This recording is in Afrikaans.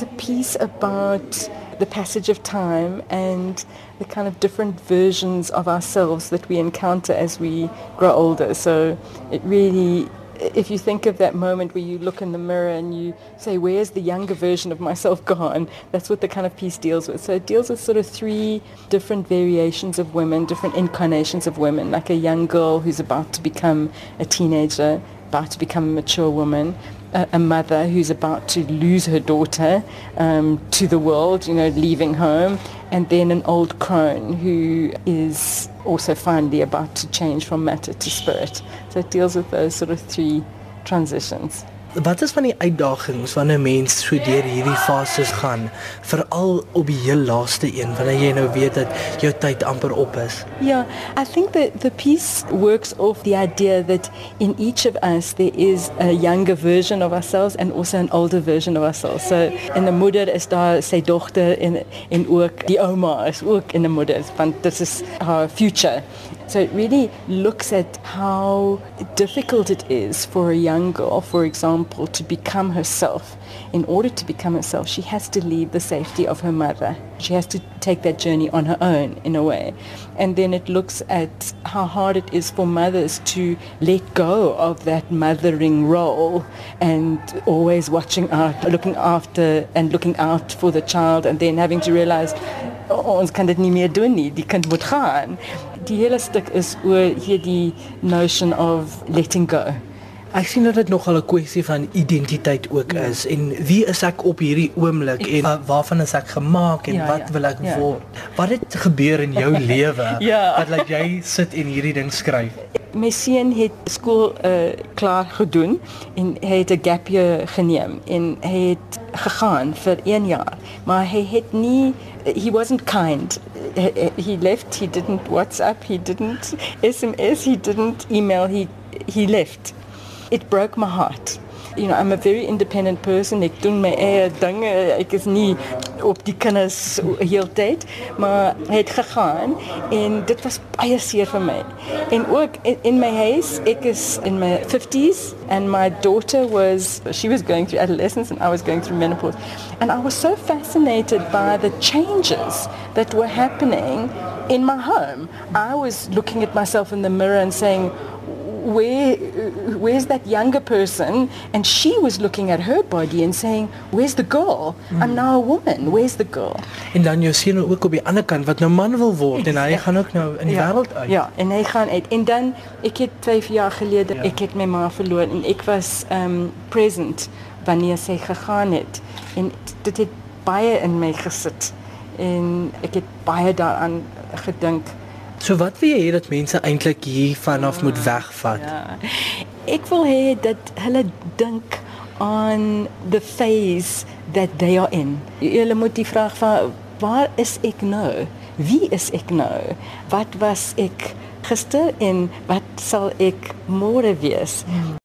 it's a piece about the passage of time and the kind of different versions of ourselves that we encounter as we grow older. So it really if you think of that moment where you look in the mirror and you say, where's the younger version of myself gone? That's what the kind of piece deals with. So it deals with sort of three different variations of women, different incarnations of women, like a young girl who's about to become a teenager, about to become a mature woman, a, a mother who's about to lose her daughter um, to the world, you know, leaving home, and then an old crone who is also finally about to change from matter to spirit. So it deals with those sort of three transitions. Wat is van die uitdagings wanneer mens so deur hierdie fases gaan, veral op die heel laaste een wanneer jy nou weet dat jou tyd amper op is? Yeah, I think that the piece works off the idea that in each of us there is a younger version of ourselves and also an older version of ourselves. So in the moeder is daar sy dogter en en ook die ouma is ook in the moeder want dit is her future. So it really looks at how difficult it is for a young girl, for example, to become herself. In order to become herself, she has to leave the safety of her mother. She has to take that journey on her own, in a way. And then it looks at how hard it is for mothers to let go of that mothering role and always watching out, looking after and looking out for the child and then having to realize oh, ons kan dit nie kind moet. Die hele stuk is oor hierdie notion of letting go. Ek sien dat dit nogal 'n kwessie van identiteit ook ja. is en wie is ek op hierdie oomblik en uh, waarvan is ek gemaak en ja, wat ja, wil ek ja. word? Wat het gebeur in jou lewe ja. wat laat jy sit en hierdie ding skryf? My seun het skool uh, klaar gedoen en hy het 'n gap year geneem en hy het gegaan vir 1 jaar, maar hy het nie he wasn't kind. He left. He didn't WhatsApp. He didn't SMS. He didn't email. He he left. It broke my heart. You know, I'm a very independent person. Ek doen my eie dinge. Ek is nie op die kinders heeltyd, maar het gegaan en dit was baie seer vir my. En ook in, in my huis, ek is in my 50s and my daughter was she was going through adolescence and I was going through menopause. And I was so fascinated by the changes that were happening in my home. I was looking at myself in the mirror and saying, where where's that younger person? And she was looking at her body and saying where's the girl? Mm. i'm now a woman. Where's the girl? En dan jy sien ook op die ander kant wat nou man wil word en hy gaan ook nou in die ja, wêreld uit. Ja en hy gaan uit. En dan ek het 5 jaar gelede ja. ek het my ma verloor en ek was um present wanneer sy gegaan het. En dit het baie in my gesit. En ek het baie daaraan gedink So wat wil jy hê dat mense eintlik hier vanaf ja, moet wegvat? Ja. Ek wil hê dat hulle dink aan the phase that they are in. Hulle moet die vraag van waar is ek nou? Wie is ek nou? Wat was ek gister en wat sal ek môre wees? Hmm.